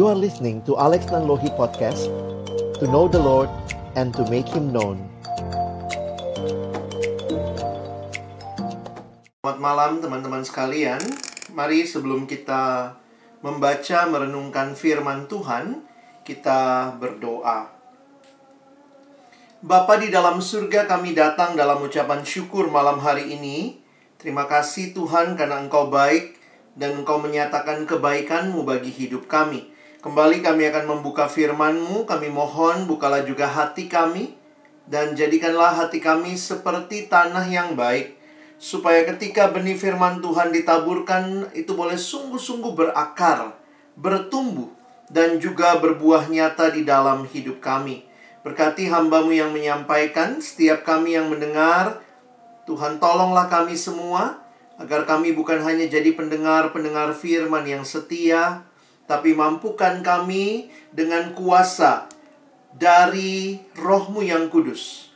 You are listening to Alex Nanlohi Podcast To know the Lord and to make Him known. Selamat malam teman-teman sekalian. Mari sebelum kita membaca merenungkan firman Tuhan Kita berdoa. Bapa di dalam surga kami datang dalam ucapan syukur malam hari ini. Terima kasih Tuhan karena Engkau baik dan Engkau menyatakan kebaikan-Mu bagi hidup kami. Kembali kami akan membuka firman-Mu, kami mohon bukalah juga hati kami, dan jadikanlah hati kami seperti tanah yang baik, supaya ketika benih firman Tuhan ditaburkan, itu boleh sungguh-sungguh berakar, bertumbuh, dan juga berbuah nyata di dalam hidup kami. Berkati hambamu yang menyampaikan, setiap kami yang mendengar, Tuhan tolonglah kami semua, agar kami bukan hanya jadi pendengar-pendengar firman yang setia, tapi mampukan kami dengan kuasa dari rohmu yang kudus.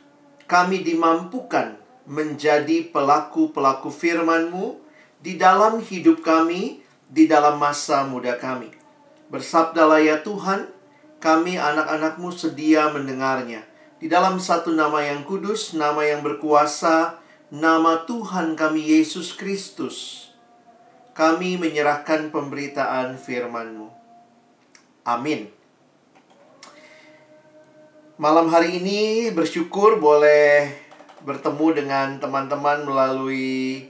Kami dimampukan menjadi pelaku-pelaku firmanmu di dalam hidup kami, di dalam masa muda kami. Bersabdalah ya Tuhan, kami anak-anakmu sedia mendengarnya. Di dalam satu nama yang kudus, nama yang berkuasa, nama Tuhan kami Yesus Kristus kami menyerahkan pemberitaan firman-Mu. Amin. Malam hari ini bersyukur boleh bertemu dengan teman-teman melalui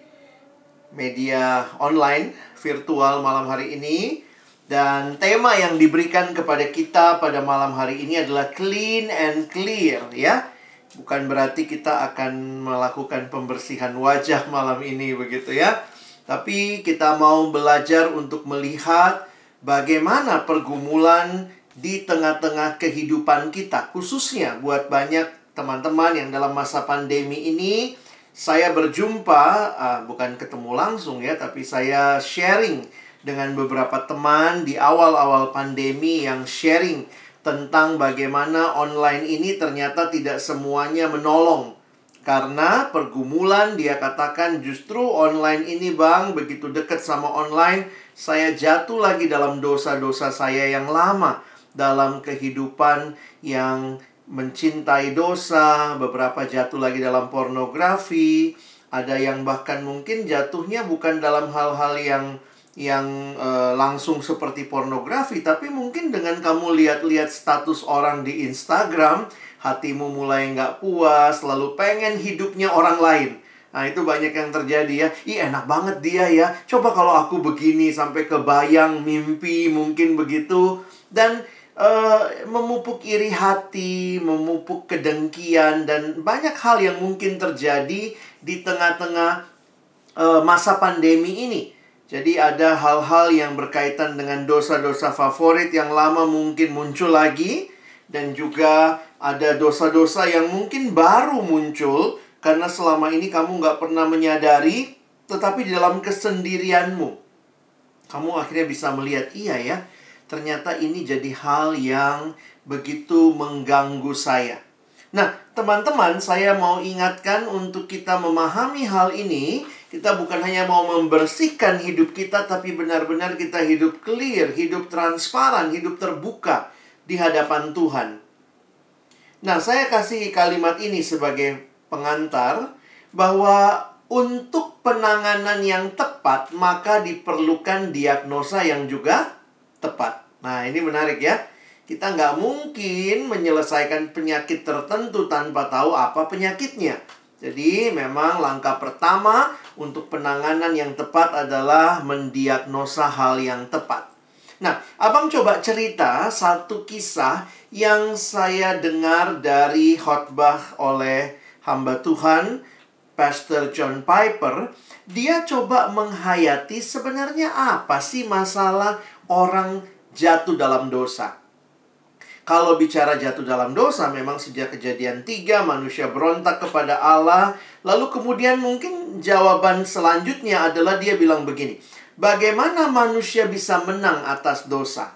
media online virtual malam hari ini dan tema yang diberikan kepada kita pada malam hari ini adalah clean and clear ya. Bukan berarti kita akan melakukan pembersihan wajah malam ini begitu ya tapi kita mau belajar untuk melihat bagaimana pergumulan di tengah-tengah kehidupan kita, khususnya buat banyak teman-teman yang dalam masa pandemi ini. Saya berjumpa, uh, bukan ketemu langsung ya, tapi saya sharing dengan beberapa teman di awal-awal pandemi yang sharing tentang bagaimana online ini ternyata tidak semuanya menolong karena pergumulan dia katakan justru online ini bang begitu dekat sama online saya jatuh lagi dalam dosa-dosa saya yang lama dalam kehidupan yang mencintai dosa, beberapa jatuh lagi dalam pornografi, ada yang bahkan mungkin jatuhnya bukan dalam hal-hal yang yang e, langsung seperti pornografi, tapi mungkin dengan kamu lihat-lihat status orang di Instagram, hatimu mulai nggak puas, lalu pengen hidupnya orang lain. Nah, itu banyak yang terjadi ya. Ih, enak banget dia ya. Coba kalau aku begini sampai kebayang mimpi mungkin begitu dan uh, memupuk iri hati, memupuk kedengkian dan banyak hal yang mungkin terjadi di tengah-tengah uh, masa pandemi ini. Jadi ada hal-hal yang berkaitan dengan dosa-dosa favorit yang lama mungkin muncul lagi dan juga ada dosa-dosa yang mungkin baru muncul karena selama ini kamu nggak pernah menyadari, tetapi di dalam kesendirianmu, kamu akhirnya bisa melihat, iya ya, ternyata ini jadi hal yang begitu mengganggu saya. Nah, teman-teman, saya mau ingatkan untuk kita memahami hal ini, kita bukan hanya mau membersihkan hidup kita, tapi benar-benar kita hidup clear, hidup transparan, hidup terbuka di hadapan Tuhan. Nah, saya kasih kalimat ini sebagai pengantar bahwa untuk penanganan yang tepat maka diperlukan diagnosa yang juga tepat. Nah, ini menarik ya. Kita nggak mungkin menyelesaikan penyakit tertentu tanpa tahu apa penyakitnya. Jadi, memang langkah pertama untuk penanganan yang tepat adalah mendiagnosa hal yang tepat. Nah, abang coba cerita satu kisah yang saya dengar dari khotbah oleh hamba Tuhan, Pastor John Piper. Dia coba menghayati sebenarnya apa sih masalah orang jatuh dalam dosa. Kalau bicara jatuh dalam dosa, memang sejak kejadian tiga manusia berontak kepada Allah. Lalu kemudian mungkin jawaban selanjutnya adalah dia bilang begini. Bagaimana manusia bisa menang atas dosa?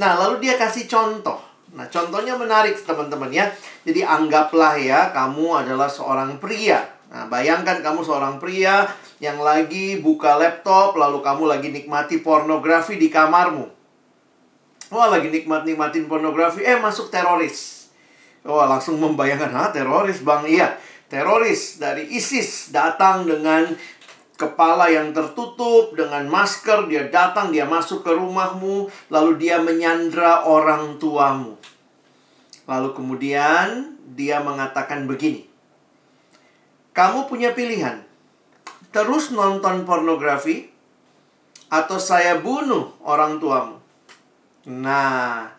Nah, lalu dia kasih contoh. Nah, contohnya menarik teman-teman ya. Jadi anggaplah ya kamu adalah seorang pria. Nah, bayangkan kamu seorang pria yang lagi buka laptop lalu kamu lagi nikmati pornografi di kamarmu. Wah, lagi nikmat-nikmatin pornografi, eh masuk teroris. Wah, langsung membayangkan, ha teroris bang? Iya, teroris dari ISIS datang dengan kepala yang tertutup dengan masker, dia datang, dia masuk ke rumahmu, lalu dia menyandra orang tuamu. Lalu kemudian dia mengatakan begini. Kamu punya pilihan. Terus nonton pornografi atau saya bunuh orang tuamu. Nah,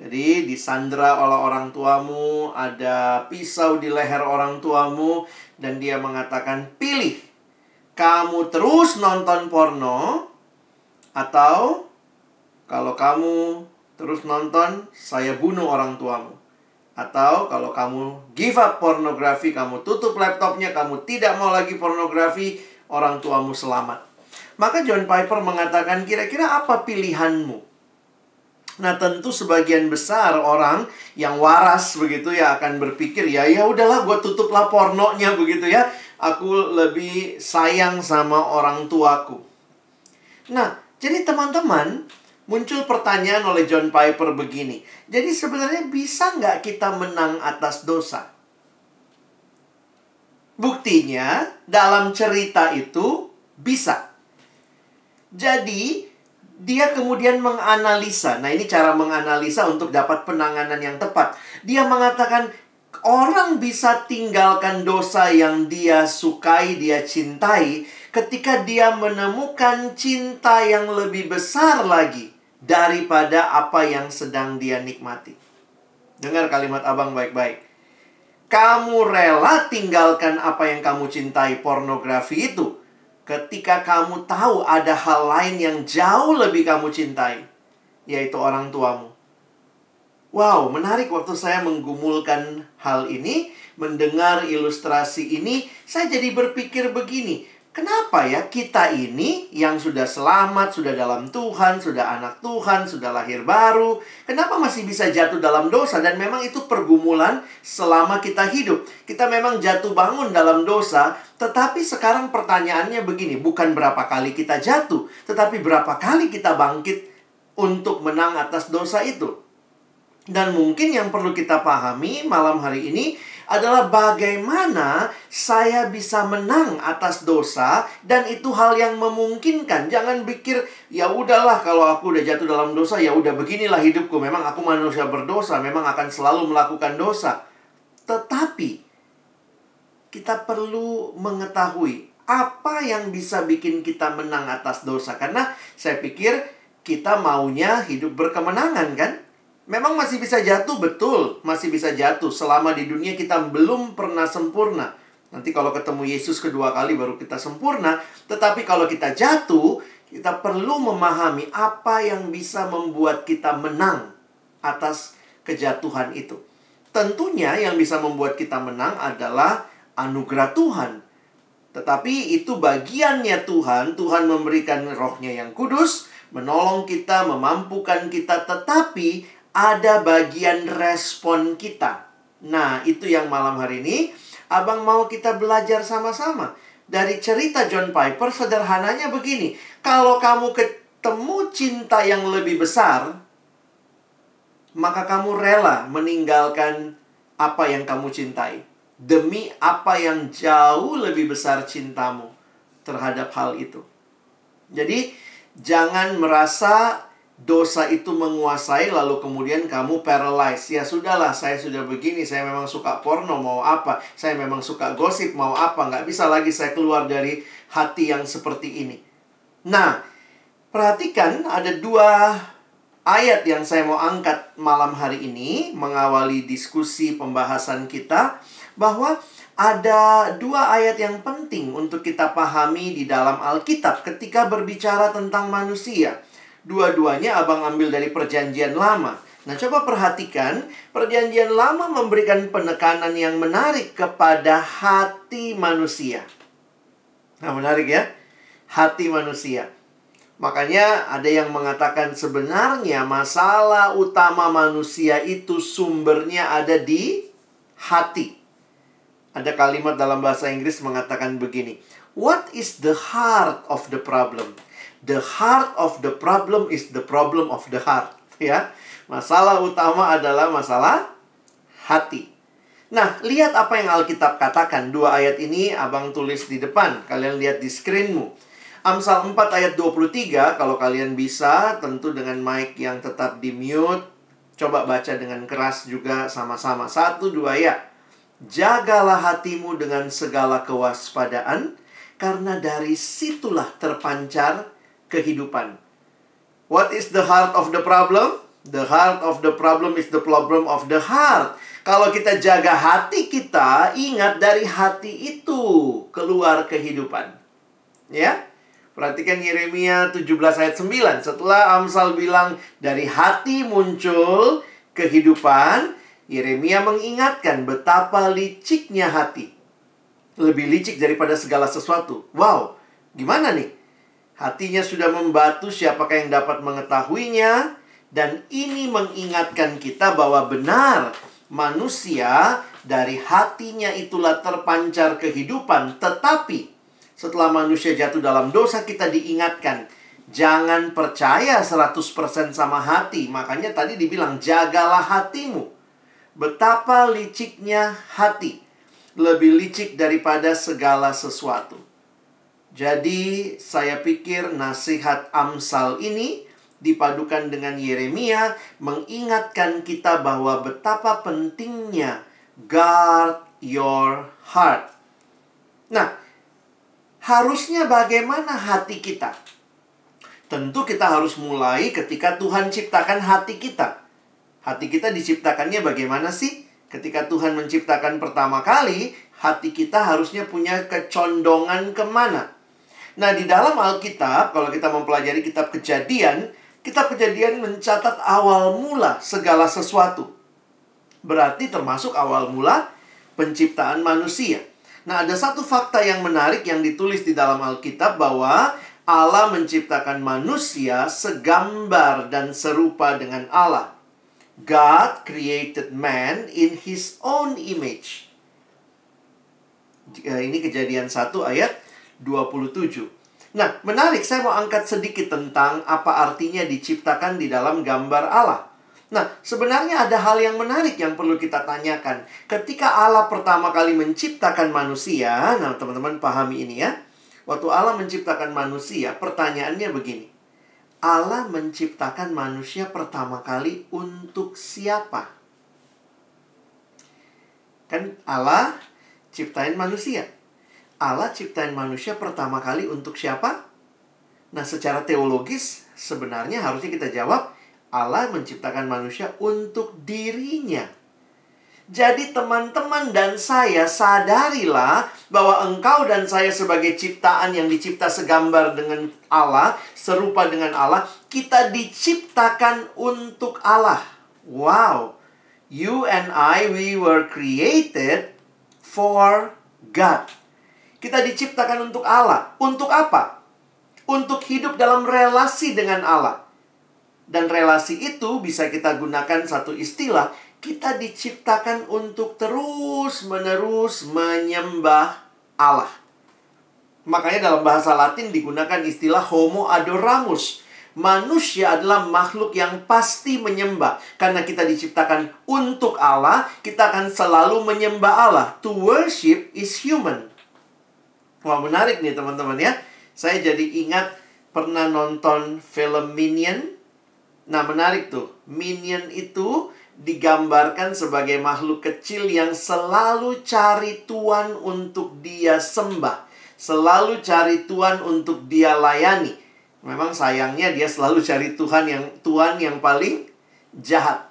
jadi disandra oleh orang tuamu, ada pisau di leher orang tuamu dan dia mengatakan, "Pilih. Kamu terus nonton porno atau kalau kamu terus nonton, saya bunuh orang tuamu." Atau kalau kamu give up pornografi, kamu tutup laptopnya, kamu tidak mau lagi pornografi, orang tuamu selamat. Maka John Piper mengatakan kira-kira apa pilihanmu? Nah tentu sebagian besar orang yang waras begitu ya akan berpikir ya ya udahlah gue tutuplah pornonya begitu ya. Aku lebih sayang sama orang tuaku. Nah jadi teman-teman muncul pertanyaan oleh John Piper begini. Jadi sebenarnya bisa nggak kita menang atas dosa? Buktinya dalam cerita itu bisa. Jadi dia kemudian menganalisa. Nah, ini cara menganalisa untuk dapat penanganan yang tepat. Dia mengatakan orang bisa tinggalkan dosa yang dia sukai, dia cintai ketika dia menemukan cinta yang lebih besar lagi daripada apa yang sedang dia nikmati. Dengar kalimat Abang baik-baik. Kamu rela tinggalkan apa yang kamu cintai pornografi itu ketika kamu tahu ada hal lain yang jauh lebih kamu cintai, yaitu orang tuamu. Wow, menarik waktu saya menggumulkan hal ini, mendengar ilustrasi ini, saya jadi berpikir begini, Kenapa ya kita ini yang sudah selamat, sudah dalam Tuhan, sudah anak Tuhan, sudah lahir baru, kenapa masih bisa jatuh dalam dosa? Dan memang itu pergumulan selama kita hidup. Kita memang jatuh bangun dalam dosa, tetapi sekarang pertanyaannya begini, bukan berapa kali kita jatuh, tetapi berapa kali kita bangkit untuk menang atas dosa itu. Dan mungkin yang perlu kita pahami malam hari ini adalah bagaimana saya bisa menang atas dosa dan itu hal yang memungkinkan. Jangan pikir ya udahlah kalau aku udah jatuh dalam dosa ya udah beginilah hidupku. Memang aku manusia berdosa, memang akan selalu melakukan dosa. Tetapi kita perlu mengetahui apa yang bisa bikin kita menang atas dosa karena saya pikir kita maunya hidup berkemenangan kan? Memang masih bisa jatuh, betul. Masih bisa jatuh. Selama di dunia kita belum pernah sempurna. Nanti kalau ketemu Yesus kedua kali baru kita sempurna. Tetapi kalau kita jatuh, kita perlu memahami apa yang bisa membuat kita menang atas kejatuhan itu. Tentunya yang bisa membuat kita menang adalah anugerah Tuhan. Tetapi itu bagiannya Tuhan. Tuhan memberikan rohnya yang kudus, menolong kita, memampukan kita. Tetapi ada bagian respon kita. Nah, itu yang malam hari ini Abang mau kita belajar sama-sama. Dari cerita John Piper sederhananya begini. Kalau kamu ketemu cinta yang lebih besar, maka kamu rela meninggalkan apa yang kamu cintai demi apa yang jauh lebih besar cintamu terhadap hal itu. Jadi, jangan merasa dosa itu menguasai lalu kemudian kamu paralyzed. Ya sudahlah, saya sudah begini, saya memang suka porno, mau apa? Saya memang suka gosip, mau apa? Nggak bisa lagi saya keluar dari hati yang seperti ini. Nah, perhatikan ada dua ayat yang saya mau angkat malam hari ini mengawali diskusi pembahasan kita bahwa ada dua ayat yang penting untuk kita pahami di dalam Alkitab ketika berbicara tentang manusia. Dua-duanya abang ambil dari perjanjian lama. Nah, coba perhatikan, perjanjian lama memberikan penekanan yang menarik kepada hati manusia. Nah, menarik ya. Hati manusia. Makanya ada yang mengatakan sebenarnya masalah utama manusia itu sumbernya ada di hati. Ada kalimat dalam bahasa Inggris mengatakan begini. What is the heart of the problem? The heart of the problem is the problem of the heart. ya. Masalah utama adalah masalah hati. Nah, lihat apa yang Alkitab katakan. Dua ayat ini abang tulis di depan. Kalian lihat di screenmu. Amsal 4 ayat 23, kalau kalian bisa, tentu dengan mic yang tetap di mute. Coba baca dengan keras juga sama-sama. Satu, dua ya. Jagalah hatimu dengan segala kewaspadaan, karena dari situlah terpancar kehidupan. What is the heart of the problem? The heart of the problem is the problem of the heart. Kalau kita jaga hati kita, ingat dari hati itu keluar kehidupan. Ya. Perhatikan Yeremia 17 ayat 9. Setelah Amsal bilang dari hati muncul kehidupan, Yeremia mengingatkan betapa liciknya hati. Lebih licik daripada segala sesuatu. Wow, gimana nih? Hatinya sudah membatu, siapakah yang dapat mengetahuinya? Dan ini mengingatkan kita bahwa benar manusia dari hatinya itulah terpancar kehidupan. Tetapi setelah manusia jatuh dalam dosa kita diingatkan. Jangan percaya 100% sama hati. Makanya tadi dibilang jagalah hatimu. Betapa liciknya hati. Lebih licik daripada segala sesuatu. Jadi saya pikir nasihat Amsal ini dipadukan dengan Yeremia mengingatkan kita bahwa betapa pentingnya guard your heart. Nah, harusnya bagaimana hati kita? Tentu kita harus mulai ketika Tuhan ciptakan hati kita. Hati kita diciptakannya bagaimana sih? Ketika Tuhan menciptakan pertama kali, hati kita harusnya punya kecondongan ke mana? Nah, di dalam Alkitab, kalau kita mempelajari kitab kejadian, Kitab Kejadian mencatat awal mula segala sesuatu. Berarti termasuk awal mula penciptaan manusia. Nah, ada satu fakta yang menarik yang ditulis di dalam Alkitab bahwa Allah menciptakan manusia segambar dan serupa dengan Allah. God created man in his own image. Ini kejadian 1 ayat 27. Nah, menarik saya mau angkat sedikit tentang apa artinya diciptakan di dalam gambar Allah. Nah, sebenarnya ada hal yang menarik yang perlu kita tanyakan. Ketika Allah pertama kali menciptakan manusia, nah teman-teman pahami ini ya. Waktu Allah menciptakan manusia, pertanyaannya begini. Allah menciptakan manusia pertama kali untuk siapa? Kan Allah ciptain manusia. Allah ciptain manusia pertama kali untuk siapa? Nah, secara teologis sebenarnya harusnya kita jawab Allah menciptakan manusia untuk dirinya. Jadi teman-teman dan saya sadarilah bahwa engkau dan saya sebagai ciptaan yang dicipta segambar dengan Allah, serupa dengan Allah, kita diciptakan untuk Allah. Wow. You and I we were created for God. Kita diciptakan untuk Allah. Untuk apa? Untuk hidup dalam relasi dengan Allah. Dan relasi itu bisa kita gunakan satu istilah. Kita diciptakan untuk terus-menerus menyembah Allah. Makanya dalam bahasa Latin digunakan istilah homo adoramus. Manusia adalah makhluk yang pasti menyembah. Karena kita diciptakan untuk Allah, kita akan selalu menyembah Allah. To worship is human. Wah menarik nih teman-teman ya. Saya jadi ingat pernah nonton film Minion. Nah menarik tuh. Minion itu digambarkan sebagai makhluk kecil yang selalu cari Tuhan untuk dia sembah. Selalu cari Tuhan untuk dia layani. Memang sayangnya dia selalu cari Tuhan yang Tuhan yang paling jahat.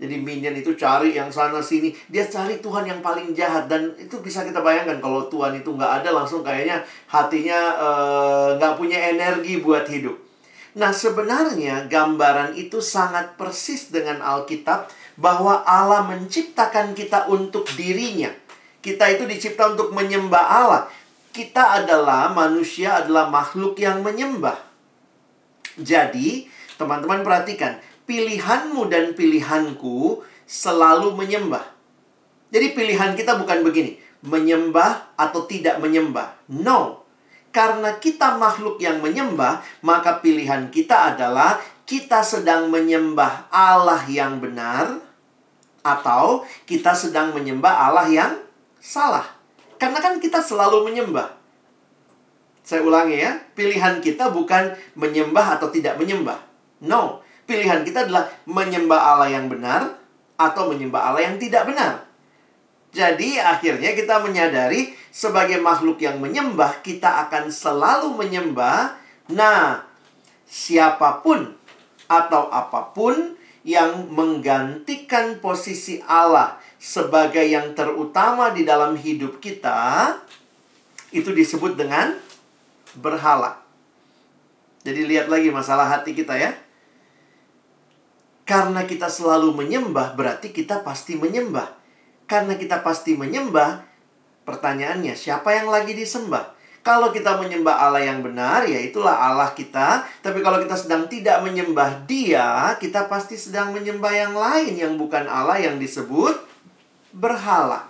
Jadi minion itu cari yang sana sini. Dia cari Tuhan yang paling jahat. Dan itu bisa kita bayangkan kalau Tuhan itu nggak ada langsung kayaknya hatinya eh, nggak uh, punya energi buat hidup. Nah sebenarnya gambaran itu sangat persis dengan Alkitab bahwa Allah menciptakan kita untuk dirinya. Kita itu dicipta untuk menyembah Allah. Kita adalah manusia adalah makhluk yang menyembah. Jadi, teman-teman perhatikan, pilihanmu dan pilihanku selalu menyembah. Jadi pilihan kita bukan begini, menyembah atau tidak menyembah. No. Karena kita makhluk yang menyembah, maka pilihan kita adalah kita sedang menyembah Allah yang benar atau kita sedang menyembah Allah yang salah. Karena kan kita selalu menyembah. Saya ulangi ya, pilihan kita bukan menyembah atau tidak menyembah. No, pilihan kita adalah menyembah Allah yang benar atau menyembah Allah yang tidak benar. Jadi akhirnya kita menyadari sebagai makhluk yang menyembah kita akan selalu menyembah. Nah, siapa pun atau apa pun yang menggantikan posisi Allah sebagai yang terutama di dalam hidup kita itu disebut dengan berhala. Jadi lihat lagi masalah hati kita ya. Karena kita selalu menyembah berarti kita pasti menyembah. Karena kita pasti menyembah, pertanyaannya siapa yang lagi disembah? Kalau kita menyembah Allah yang benar, ya itulah Allah kita. Tapi kalau kita sedang tidak menyembah Dia, kita pasti sedang menyembah yang lain yang bukan Allah yang disebut berhala.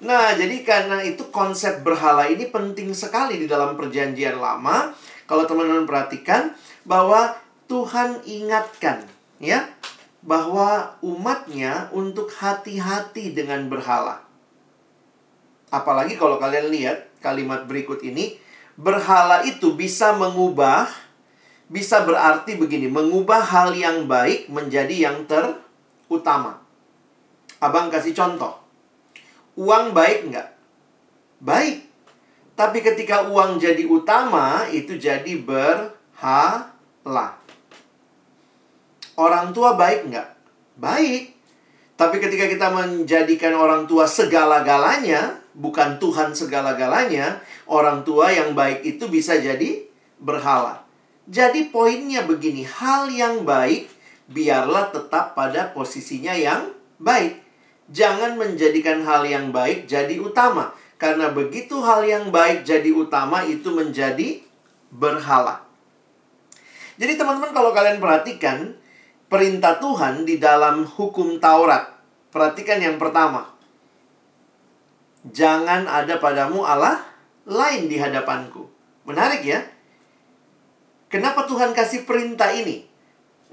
Nah, jadi karena itu konsep berhala ini penting sekali di dalam perjanjian lama. Kalau teman-teman perhatikan bahwa Tuhan ingatkan, ya, bahwa umatnya untuk hati-hati dengan berhala. Apalagi kalau kalian lihat kalimat berikut ini, berhala itu bisa mengubah, bisa berarti begini, mengubah hal yang baik menjadi yang terutama. Abang kasih contoh. Uang baik nggak? Baik. Tapi ketika uang jadi utama, itu jadi berhala. Orang tua baik nggak? Baik. Tapi ketika kita menjadikan orang tua segala-galanya, bukan Tuhan segala-galanya, orang tua yang baik itu bisa jadi berhala. Jadi poinnya begini, hal yang baik biarlah tetap pada posisinya yang baik. Jangan menjadikan hal yang baik jadi utama. Karena begitu hal yang baik jadi utama itu menjadi berhala. Jadi teman-teman kalau kalian perhatikan, perintah Tuhan di dalam hukum Taurat. Perhatikan yang pertama. Jangan ada padamu Allah lain di hadapanku. Menarik ya? Kenapa Tuhan kasih perintah ini?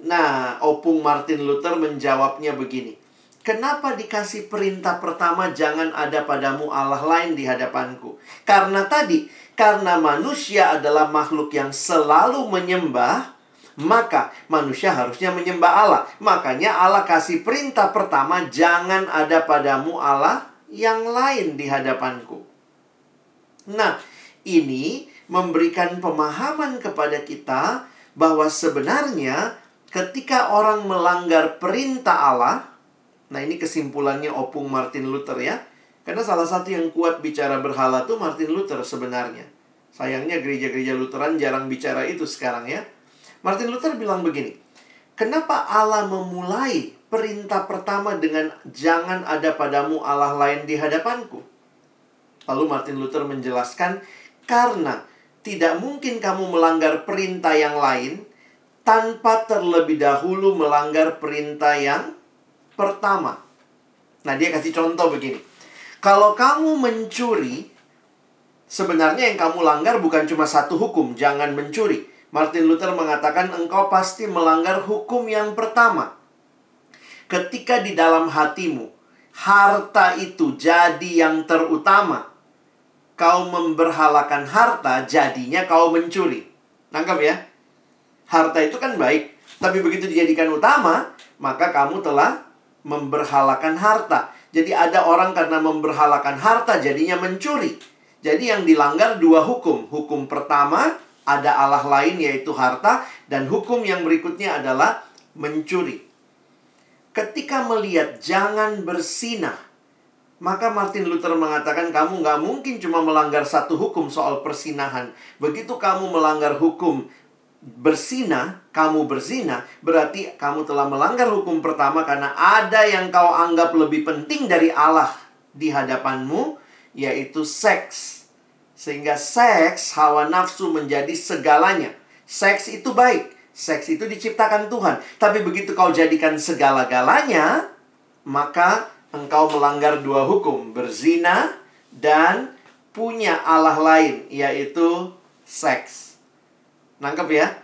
Nah, Opung Martin Luther menjawabnya begini. Kenapa dikasih perintah pertama jangan ada padamu Allah lain di hadapanku? Karena tadi, karena manusia adalah makhluk yang selalu menyembah, maka manusia harusnya menyembah Allah. Makanya Allah kasih perintah pertama, jangan ada padamu Allah yang lain di hadapanku. Nah, ini memberikan pemahaman kepada kita bahwa sebenarnya ketika orang melanggar perintah Allah, nah ini kesimpulannya opung Martin Luther ya. Karena salah satu yang kuat bicara berhala tuh Martin Luther sebenarnya. Sayangnya gereja-gereja Lutheran jarang bicara itu sekarang ya. Martin Luther bilang begini, kenapa Allah memulai perintah pertama dengan jangan ada padamu Allah lain di hadapanku? Lalu Martin Luther menjelaskan, karena tidak mungkin kamu melanggar perintah yang lain tanpa terlebih dahulu melanggar perintah yang pertama. Nah, dia kasih contoh begini. Kalau kamu mencuri, sebenarnya yang kamu langgar bukan cuma satu hukum, jangan mencuri Martin Luther mengatakan engkau pasti melanggar hukum yang pertama. Ketika di dalam hatimu harta itu jadi yang terutama, kau memberhalakan harta, jadinya kau mencuri. Nangkap ya? Harta itu kan baik, tapi begitu dijadikan utama, maka kamu telah memberhalakan harta. Jadi ada orang karena memberhalakan harta jadinya mencuri. Jadi yang dilanggar dua hukum. Hukum pertama ada Allah lain yaitu harta dan hukum yang berikutnya adalah mencuri. Ketika melihat jangan bersinah, maka Martin Luther mengatakan kamu nggak mungkin cuma melanggar satu hukum soal persinahan. Begitu kamu melanggar hukum bersinah, kamu berzina, berarti kamu telah melanggar hukum pertama karena ada yang kau anggap lebih penting dari Allah di hadapanmu, yaitu seks. Sehingga seks, hawa nafsu menjadi segalanya. Seks itu baik. Seks itu diciptakan Tuhan. Tapi begitu kau jadikan segala-galanya, maka engkau melanggar dua hukum. Berzina dan punya Allah lain, yaitu seks. Nangkep ya?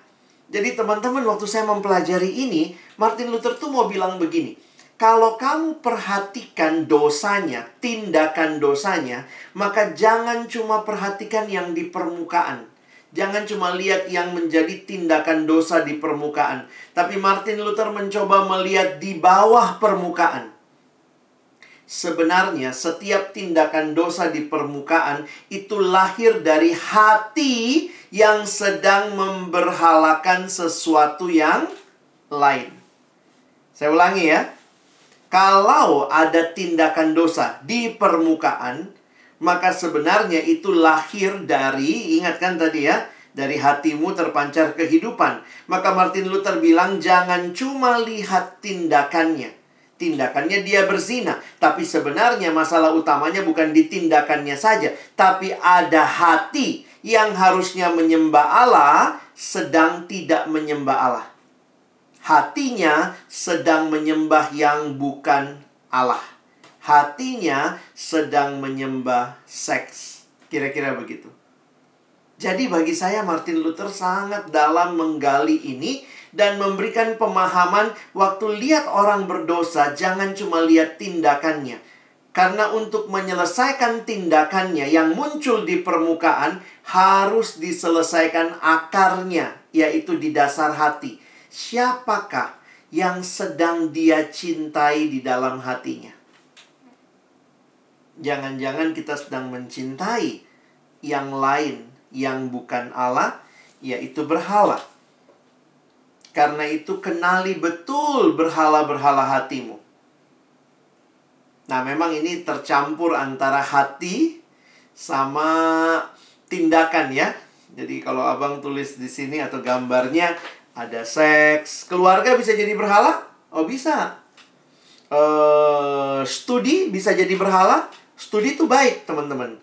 Jadi teman-teman waktu saya mempelajari ini, Martin Luther tuh mau bilang begini. Kalau kamu perhatikan dosanya, tindakan dosanya, maka jangan cuma perhatikan yang di permukaan. Jangan cuma lihat yang menjadi tindakan dosa di permukaan. Tapi Martin Luther mencoba melihat di bawah permukaan. Sebenarnya setiap tindakan dosa di permukaan itu lahir dari hati yang sedang memberhalakan sesuatu yang lain. Saya ulangi ya. Kalau ada tindakan dosa di permukaan, maka sebenarnya itu lahir dari, ingatkan tadi ya, dari hatimu terpancar kehidupan. Maka Martin Luther bilang, jangan cuma lihat tindakannya. Tindakannya dia berzina, tapi sebenarnya masalah utamanya bukan di tindakannya saja, tapi ada hati yang harusnya menyembah Allah sedang tidak menyembah Allah hatinya sedang menyembah yang bukan Allah. Hatinya sedang menyembah seks. Kira-kira begitu. Jadi bagi saya Martin Luther sangat dalam menggali ini dan memberikan pemahaman waktu lihat orang berdosa jangan cuma lihat tindakannya. Karena untuk menyelesaikan tindakannya yang muncul di permukaan harus diselesaikan akarnya, yaitu di dasar hati siapakah yang sedang dia cintai di dalam hatinya. Jangan-jangan kita sedang mencintai yang lain yang bukan Allah, yaitu berhala. Karena itu kenali betul berhala-berhala hatimu. Nah, memang ini tercampur antara hati sama tindakan ya. Jadi kalau Abang tulis di sini atau gambarnya ada seks, keluarga bisa jadi berhala? Oh bisa. Uh, studi bisa jadi berhala? Studi itu baik teman-teman.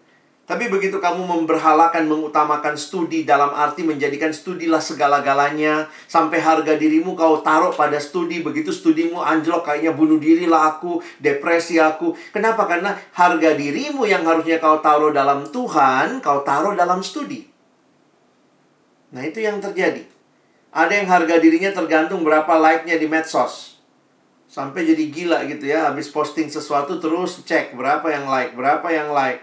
Tapi begitu kamu memberhalakan, mengutamakan studi dalam arti menjadikan studilah segala-galanya. Sampai harga dirimu kau taruh pada studi. Begitu studimu anjlok kayaknya bunuh diri lah aku, depresi aku. Kenapa? Karena harga dirimu yang harusnya kau taruh dalam Tuhan, kau taruh dalam studi. Nah itu yang terjadi. Ada yang harga dirinya tergantung berapa like-nya di medsos. Sampai jadi gila gitu ya, habis posting sesuatu terus cek berapa yang like, berapa yang like.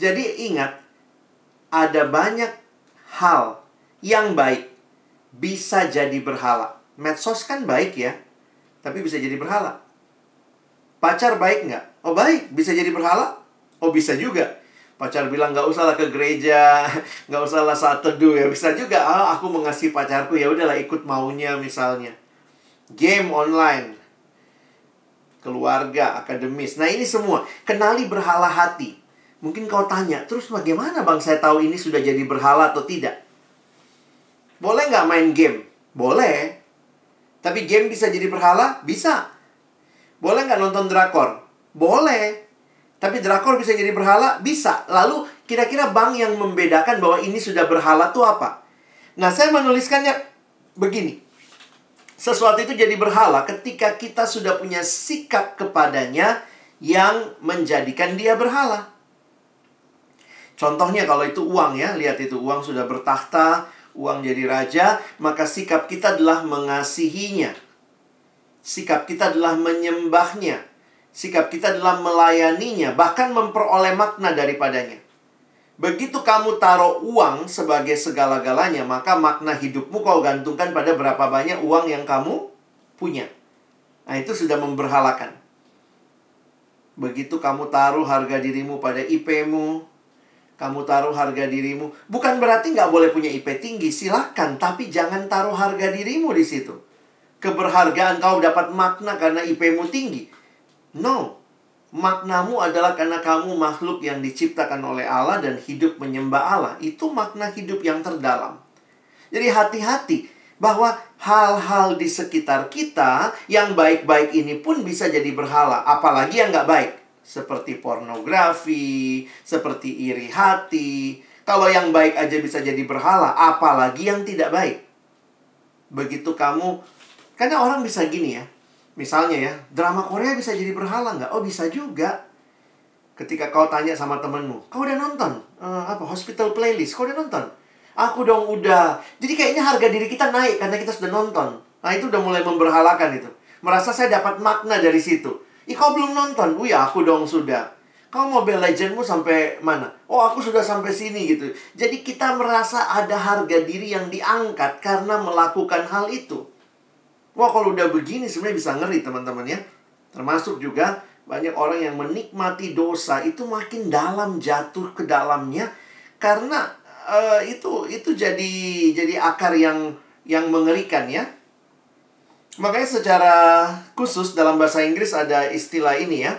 Jadi ingat, ada banyak hal yang baik bisa jadi berhala. Medsos kan baik ya, tapi bisa jadi berhala. Pacar baik nggak? Oh baik, bisa jadi berhala? Oh bisa juga. Pacar bilang nggak usah lah ke gereja, nggak usah lah saat teduh ya bisa juga. Ah aku mengasihi pacarku ya udahlah ikut maunya misalnya. Game online, keluarga, akademis. Nah ini semua kenali berhala hati. Mungkin kau tanya, terus bagaimana bang saya tahu ini sudah jadi berhala atau tidak? Boleh nggak main game? Boleh. Tapi game bisa jadi berhala? Bisa. Boleh nggak nonton drakor? Boleh. Tapi drakor bisa jadi berhala? Bisa. Lalu kira-kira bang yang membedakan bahwa ini sudah berhala itu apa? Nah, saya menuliskannya begini. Sesuatu itu jadi berhala ketika kita sudah punya sikap kepadanya yang menjadikan dia berhala. Contohnya kalau itu uang ya, lihat itu uang sudah bertahta, uang jadi raja, maka sikap kita adalah mengasihinya. Sikap kita adalah menyembahnya. Sikap kita adalah melayaninya, bahkan memperoleh makna daripadanya. Begitu kamu taruh uang sebagai segala-galanya, maka makna hidupmu kau gantungkan pada berapa banyak uang yang kamu punya. Nah, itu sudah memberhalakan. Begitu kamu taruh harga dirimu pada IP-mu, kamu taruh harga dirimu. Bukan berarti nggak boleh punya IP tinggi, silahkan. Tapi jangan taruh harga dirimu di situ. Keberhargaan kau dapat makna karena IP-mu tinggi. No. Maknamu adalah karena kamu makhluk yang diciptakan oleh Allah dan hidup menyembah Allah. Itu makna hidup yang terdalam. Jadi hati-hati bahwa hal-hal di sekitar kita yang baik-baik ini pun bisa jadi berhala. Apalagi yang nggak baik. Seperti pornografi, seperti iri hati. Kalau yang baik aja bisa jadi berhala, apalagi yang tidak baik. Begitu kamu, karena orang bisa gini ya, Misalnya ya, drama Korea bisa jadi berhala nggak? Oh bisa juga. Ketika kau tanya sama temenmu, kau udah nonton uh, apa hospital playlist? Kau udah nonton? Aku dong udah. Jadi kayaknya harga diri kita naik karena kita sudah nonton. Nah itu udah mulai memberhalakan itu. Merasa saya dapat makna dari situ. Ih kau belum nonton? Wih aku dong sudah. Kau Mobile Legendmu sampai mana? Oh aku sudah sampai sini gitu. Jadi kita merasa ada harga diri yang diangkat karena melakukan hal itu. Wah kalau udah begini sebenarnya bisa ngeri teman-teman ya. Termasuk juga banyak orang yang menikmati dosa itu makin dalam jatuh ke dalamnya karena uh, itu itu jadi jadi akar yang yang mengerikan ya. Makanya secara khusus dalam bahasa Inggris ada istilah ini ya.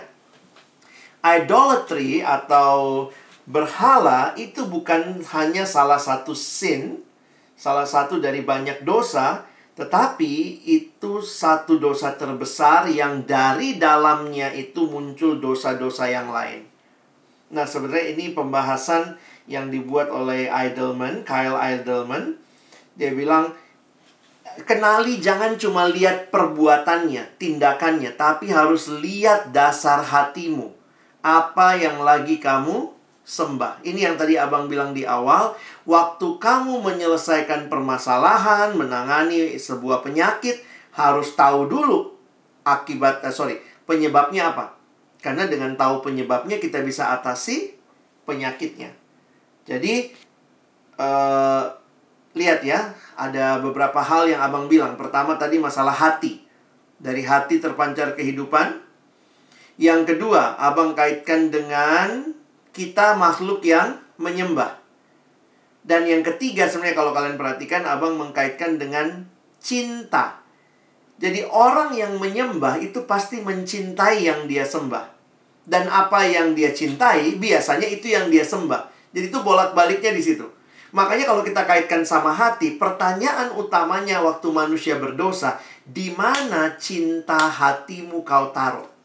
Idolatry atau berhala itu bukan hanya salah satu sin, salah satu dari banyak dosa, tetapi itu satu dosa terbesar yang dari dalamnya itu muncul dosa-dosa yang lain. Nah, sebenarnya ini pembahasan yang dibuat oleh Eidelman, Kyle Eidelman. Dia bilang, kenali jangan cuma lihat perbuatannya, tindakannya, tapi harus lihat dasar hatimu. Apa yang lagi kamu sembah. Ini yang tadi Abang bilang di awal, waktu kamu menyelesaikan permasalahan, menangani sebuah penyakit, harus tahu dulu akibat eh, sorry, penyebabnya apa. Karena dengan tahu penyebabnya kita bisa atasi penyakitnya. Jadi uh, lihat ya, ada beberapa hal yang Abang bilang. Pertama tadi masalah hati. Dari hati terpancar kehidupan. Yang kedua, Abang kaitkan dengan kita makhluk yang menyembah. Dan yang ketiga sebenarnya kalau kalian perhatikan abang mengkaitkan dengan cinta. Jadi orang yang menyembah itu pasti mencintai yang dia sembah. Dan apa yang dia cintai biasanya itu yang dia sembah. Jadi itu bolak-baliknya di situ. Makanya kalau kita kaitkan sama hati, pertanyaan utamanya waktu manusia berdosa, di mana cinta hatimu kau taruh?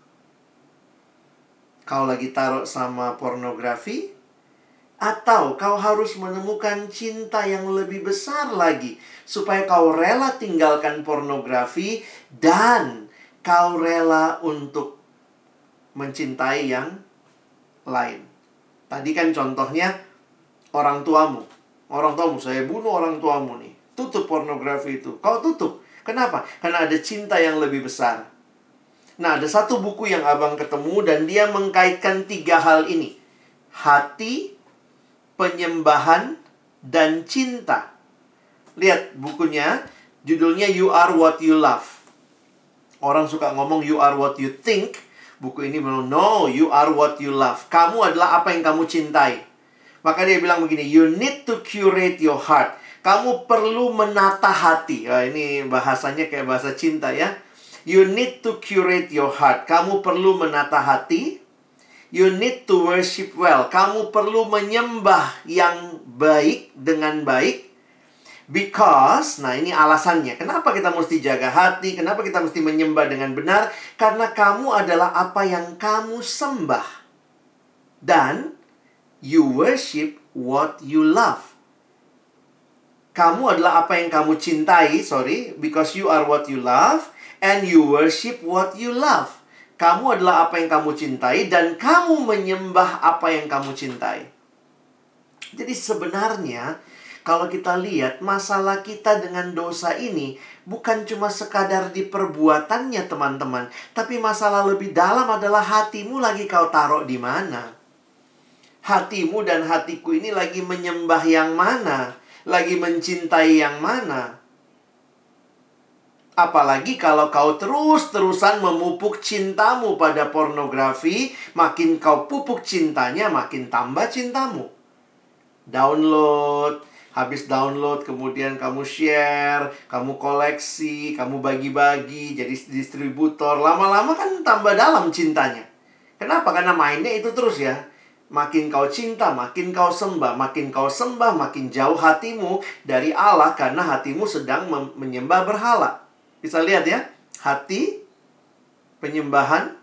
Kau lagi taruh sama pornografi, atau kau harus menemukan cinta yang lebih besar lagi, supaya kau rela tinggalkan pornografi dan kau rela untuk mencintai yang lain. Tadi kan contohnya orang tuamu. Orang tuamu, saya bunuh orang tuamu nih. Tutup pornografi itu. Kau tutup. Kenapa? Karena ada cinta yang lebih besar. Nah, ada satu buku yang abang ketemu dan dia mengkaitkan tiga hal ini. Hati, penyembahan, dan cinta. Lihat bukunya, judulnya You Are What You Love. Orang suka ngomong you are what you think. Buku ini bilang, no, you are what you love. Kamu adalah apa yang kamu cintai. Maka dia bilang begini, you need to curate your heart. Kamu perlu menata hati. Nah, ini bahasanya kayak bahasa cinta ya You need to curate your heart. Kamu perlu menata hati. You need to worship well. Kamu perlu menyembah yang baik dengan baik. Because, nah ini alasannya. Kenapa kita mesti jaga hati? Kenapa kita mesti menyembah dengan benar? Karena kamu adalah apa yang kamu sembah. Dan you worship what you love. Kamu adalah apa yang kamu cintai, sorry, because you are what you love and you worship what you love. Kamu adalah apa yang kamu cintai dan kamu menyembah apa yang kamu cintai. Jadi sebenarnya kalau kita lihat masalah kita dengan dosa ini bukan cuma sekadar di perbuatannya teman-teman, tapi masalah lebih dalam adalah hatimu lagi kau taruh di mana. Hatimu dan hatiku ini lagi menyembah yang mana, lagi mencintai yang mana. Apalagi kalau kau terus-terusan memupuk cintamu pada pornografi, makin kau pupuk cintanya, makin tambah cintamu. Download, habis download, kemudian kamu share, kamu koleksi, kamu bagi-bagi, jadi distributor. Lama-lama kan tambah dalam cintanya. Kenapa? Karena mainnya itu terus ya. Makin kau cinta, makin kau sembah, makin kau sembah, makin jauh hatimu dari Allah karena hatimu sedang menyembah berhala. Bisa lihat ya, hati, penyembahan,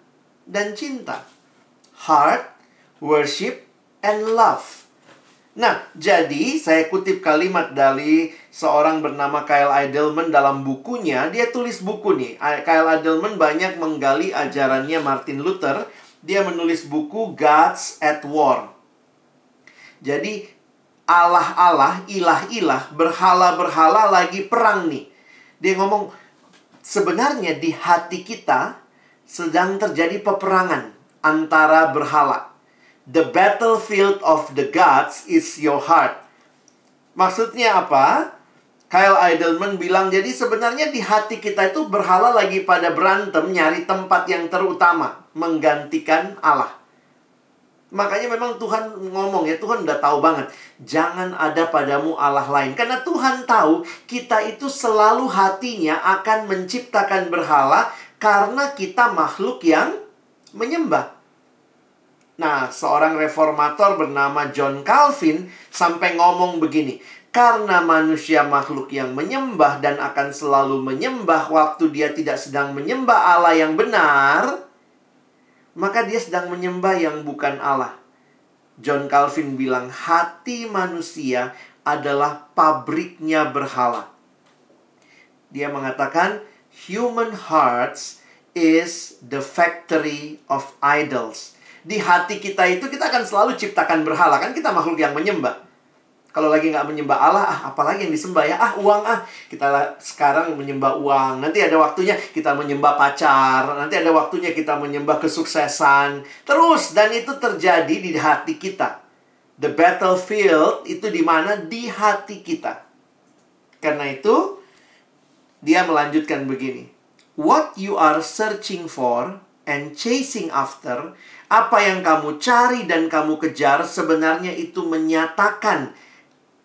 dan cinta. Heart, worship, and love. Nah, jadi saya kutip kalimat dari seorang bernama Kyle Idleman dalam bukunya. Dia tulis buku nih. Kyle Idleman banyak menggali ajarannya Martin Luther. Dia menulis buku Gods at War. Jadi, Allah-Allah, ilah-ilah, berhala-berhala lagi perang nih. Dia ngomong, sebenarnya di hati kita sedang terjadi peperangan antara berhala. The battlefield of the gods is your heart. Maksudnya apa? Kyle Idleman bilang, jadi sebenarnya di hati kita itu berhala lagi pada berantem nyari tempat yang terutama, menggantikan Allah. Makanya memang Tuhan ngomong ya, Tuhan udah tahu banget. Jangan ada padamu Allah lain. Karena Tuhan tahu kita itu selalu hatinya akan menciptakan berhala karena kita makhluk yang menyembah. Nah, seorang reformator bernama John Calvin sampai ngomong begini. Karena manusia makhluk yang menyembah dan akan selalu menyembah waktu dia tidak sedang menyembah Allah yang benar, maka dia sedang menyembah yang bukan Allah. John Calvin bilang, hati manusia adalah pabriknya berhala. Dia mengatakan, human hearts is the factory of idols. Di hati kita itu kita akan selalu ciptakan berhala. Kan kita makhluk yang menyembah. Kalau lagi nggak menyembah Allah, ah apalagi yang disembah ya? Ah uang ah. Kita sekarang menyembah uang. Nanti ada waktunya kita menyembah pacar. Nanti ada waktunya kita menyembah kesuksesan. Terus dan itu terjadi di hati kita. The battlefield itu di mana di hati kita. Karena itu dia melanjutkan begini. What you are searching for and chasing after, apa yang kamu cari dan kamu kejar sebenarnya itu menyatakan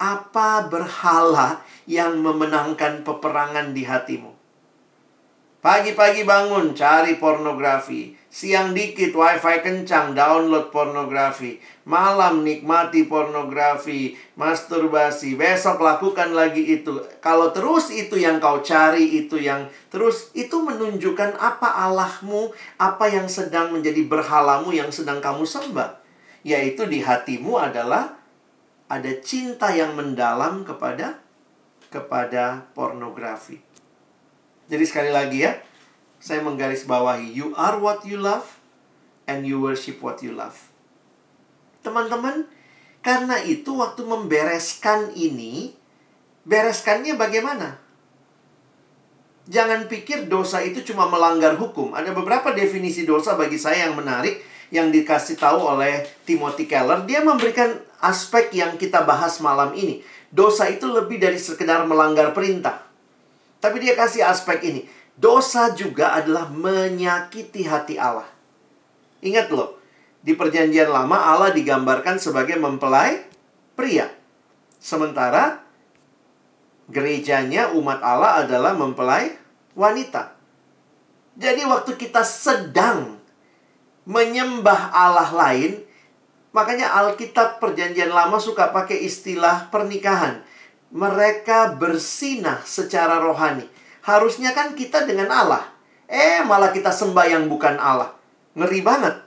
apa berhala yang memenangkan peperangan di hatimu? Pagi-pagi bangun, cari pornografi. Siang dikit, wifi kencang, download pornografi. Malam nikmati pornografi, masturbasi. Besok lakukan lagi itu. Kalau terus itu yang kau cari, itu yang terus itu menunjukkan apa Allahmu, apa yang sedang menjadi berhalamu yang sedang kamu sembah. Yaitu di hatimu adalah ada cinta yang mendalam kepada kepada pornografi. Jadi sekali lagi ya, saya menggarisbawahi you are what you love and you worship what you love. Teman-teman, karena itu waktu membereskan ini, bereskannya bagaimana? Jangan pikir dosa itu cuma melanggar hukum. Ada beberapa definisi dosa bagi saya yang menarik yang dikasih tahu oleh Timothy Keller. Dia memberikan aspek yang kita bahas malam ini. Dosa itu lebih dari sekedar melanggar perintah. Tapi dia kasih aspek ini. Dosa juga adalah menyakiti hati Allah. Ingat loh, di perjanjian lama Allah digambarkan sebagai mempelai pria. Sementara gerejanya umat Allah adalah mempelai wanita. Jadi waktu kita sedang menyembah Allah lain, Makanya Alkitab Perjanjian Lama suka pakai istilah pernikahan. Mereka bersinah secara rohani. Harusnya kan kita dengan Allah. Eh, malah kita sembah yang bukan Allah. Ngeri banget.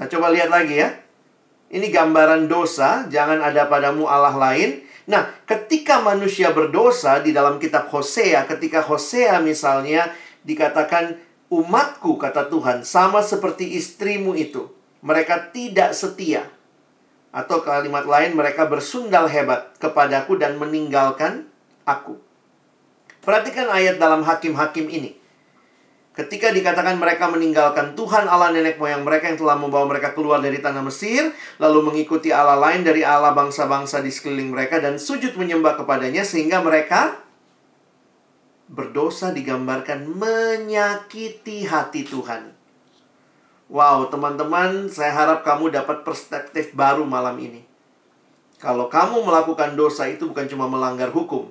Nah, coba lihat lagi ya. Ini gambaran dosa, jangan ada padamu Allah lain. Nah, ketika manusia berdosa di dalam kitab Hosea, ketika Hosea misalnya dikatakan umatku kata Tuhan sama seperti istrimu itu mereka tidak setia. Atau kalimat lain, mereka bersundal hebat kepadaku dan meninggalkan aku. Perhatikan ayat dalam hakim-hakim ini. Ketika dikatakan mereka meninggalkan Tuhan Allah nenek moyang mereka yang telah membawa mereka keluar dari tanah Mesir, lalu mengikuti Allah lain dari Allah bangsa-bangsa di sekeliling mereka dan sujud menyembah kepadanya sehingga mereka berdosa digambarkan menyakiti hati Tuhan. Wow, teman-teman, saya harap kamu dapat perspektif baru malam ini. Kalau kamu melakukan dosa itu bukan cuma melanggar hukum,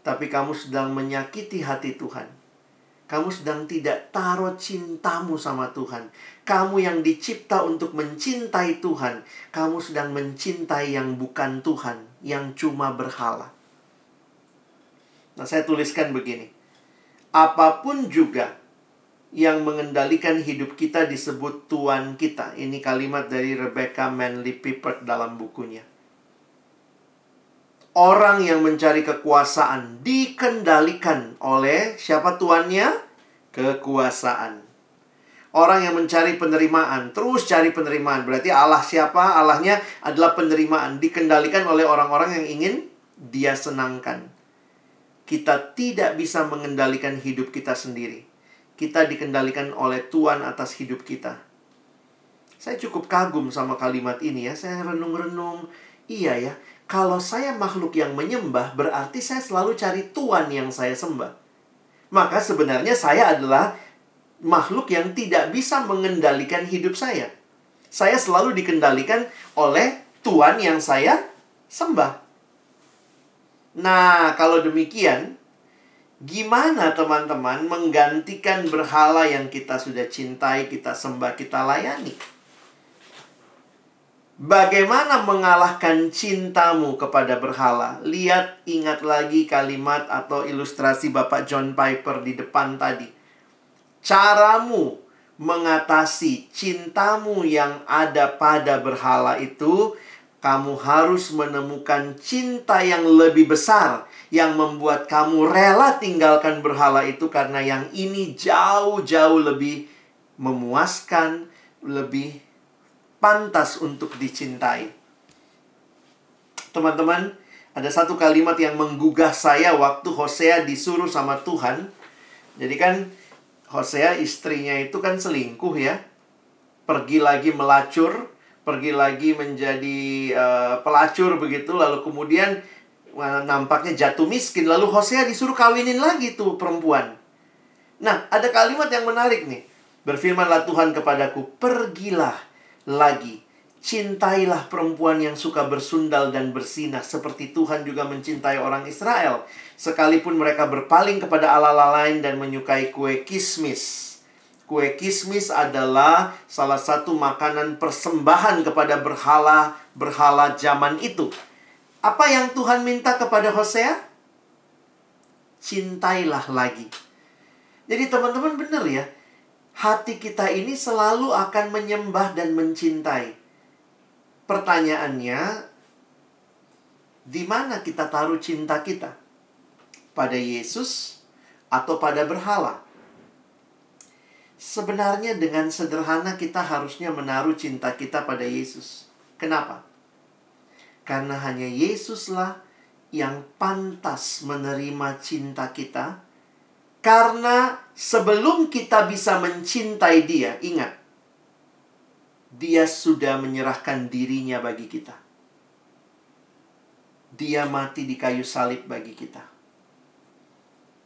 tapi kamu sedang menyakiti hati Tuhan. Kamu sedang tidak taruh cintamu sama Tuhan. Kamu yang dicipta untuk mencintai Tuhan, kamu sedang mencintai yang bukan Tuhan, yang cuma berhala. Nah, saya tuliskan begini. Apa pun juga yang mengendalikan hidup kita disebut Tuhan kita. Ini kalimat dari Rebecca Manley Pippert dalam bukunya. Orang yang mencari kekuasaan dikendalikan oleh siapa tuannya? Kekuasaan. Orang yang mencari penerimaan, terus cari penerimaan. Berarti Allah siapa? Allahnya adalah penerimaan, dikendalikan oleh orang-orang yang ingin dia senangkan. Kita tidak bisa mengendalikan hidup kita sendiri. Kita dikendalikan oleh Tuhan atas hidup kita. Saya cukup kagum sama kalimat ini ya. Saya renung-renung. Iya ya, kalau saya makhluk yang menyembah, berarti saya selalu cari Tuhan yang saya sembah. Maka sebenarnya saya adalah makhluk yang tidak bisa mengendalikan hidup saya. Saya selalu dikendalikan oleh Tuhan yang saya sembah. Nah, kalau demikian, gimana teman-teman menggantikan berhala yang kita sudah cintai, kita sembah, kita layani? Bagaimana mengalahkan cintamu kepada berhala? Lihat, ingat lagi kalimat atau ilustrasi Bapak John Piper di depan tadi caramu mengatasi cintamu yang ada pada berhala itu, kamu harus menemukan cinta yang lebih besar yang membuat kamu rela tinggalkan berhala itu karena yang ini jauh-jauh lebih memuaskan, lebih pantas untuk dicintai. Teman-teman, ada satu kalimat yang menggugah saya waktu Hosea disuruh sama Tuhan. Jadi kan Hosea istrinya itu kan selingkuh ya. Pergi lagi melacur, pergi lagi menjadi uh, pelacur begitu lalu kemudian nampaknya jatuh miskin lalu Hosea disuruh kawinin lagi tuh perempuan. Nah, ada kalimat yang menarik nih. Berfirmanlah Tuhan kepadaku, "Pergilah lagi Cintailah perempuan yang suka bersundal dan bersinah seperti Tuhan juga mencintai orang Israel. Sekalipun mereka berpaling kepada Allah lain dan menyukai kue kismis. Kue kismis adalah salah satu makanan persembahan kepada berhala-berhala zaman itu. Apa yang Tuhan minta kepada Hosea? Cintailah lagi. Jadi teman-teman benar ya. Hati kita ini selalu akan menyembah dan mencintai Pertanyaannya, di mana kita taruh cinta kita? Pada Yesus atau pada berhala? Sebenarnya dengan sederhana kita harusnya menaruh cinta kita pada Yesus. Kenapa? Karena hanya Yesuslah yang pantas menerima cinta kita. Karena sebelum kita bisa mencintai dia, ingat, dia sudah menyerahkan dirinya bagi kita. Dia mati di kayu salib bagi kita.